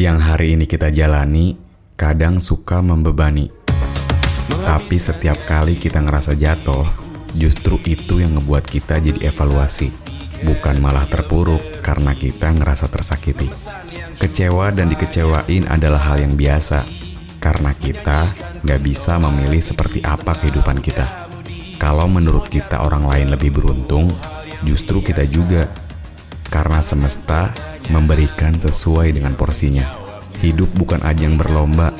Yang hari ini kita jalani kadang suka membebani. Tapi setiap kali kita ngerasa jatuh, justru itu yang ngebuat kita jadi evaluasi. Bukan malah terpuruk karena kita ngerasa tersakiti. Kecewa dan dikecewain adalah hal yang biasa. Karena kita nggak bisa memilih seperti apa kehidupan kita. Kalau menurut kita orang lain lebih beruntung, justru kita juga. Karena semesta memberikan sesuai dengan porsinya. Hidup bukan ajang berlomba,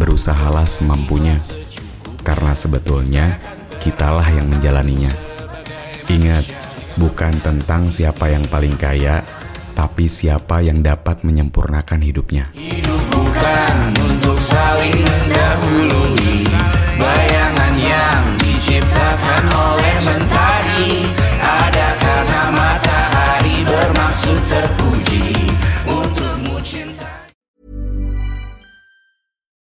berusahalah semampunya. Karena sebetulnya kitalah yang menjalaninya. Ingat, bukan tentang siapa yang paling kaya, tapi siapa yang dapat menyempurnakan hidupnya. Hidup bukan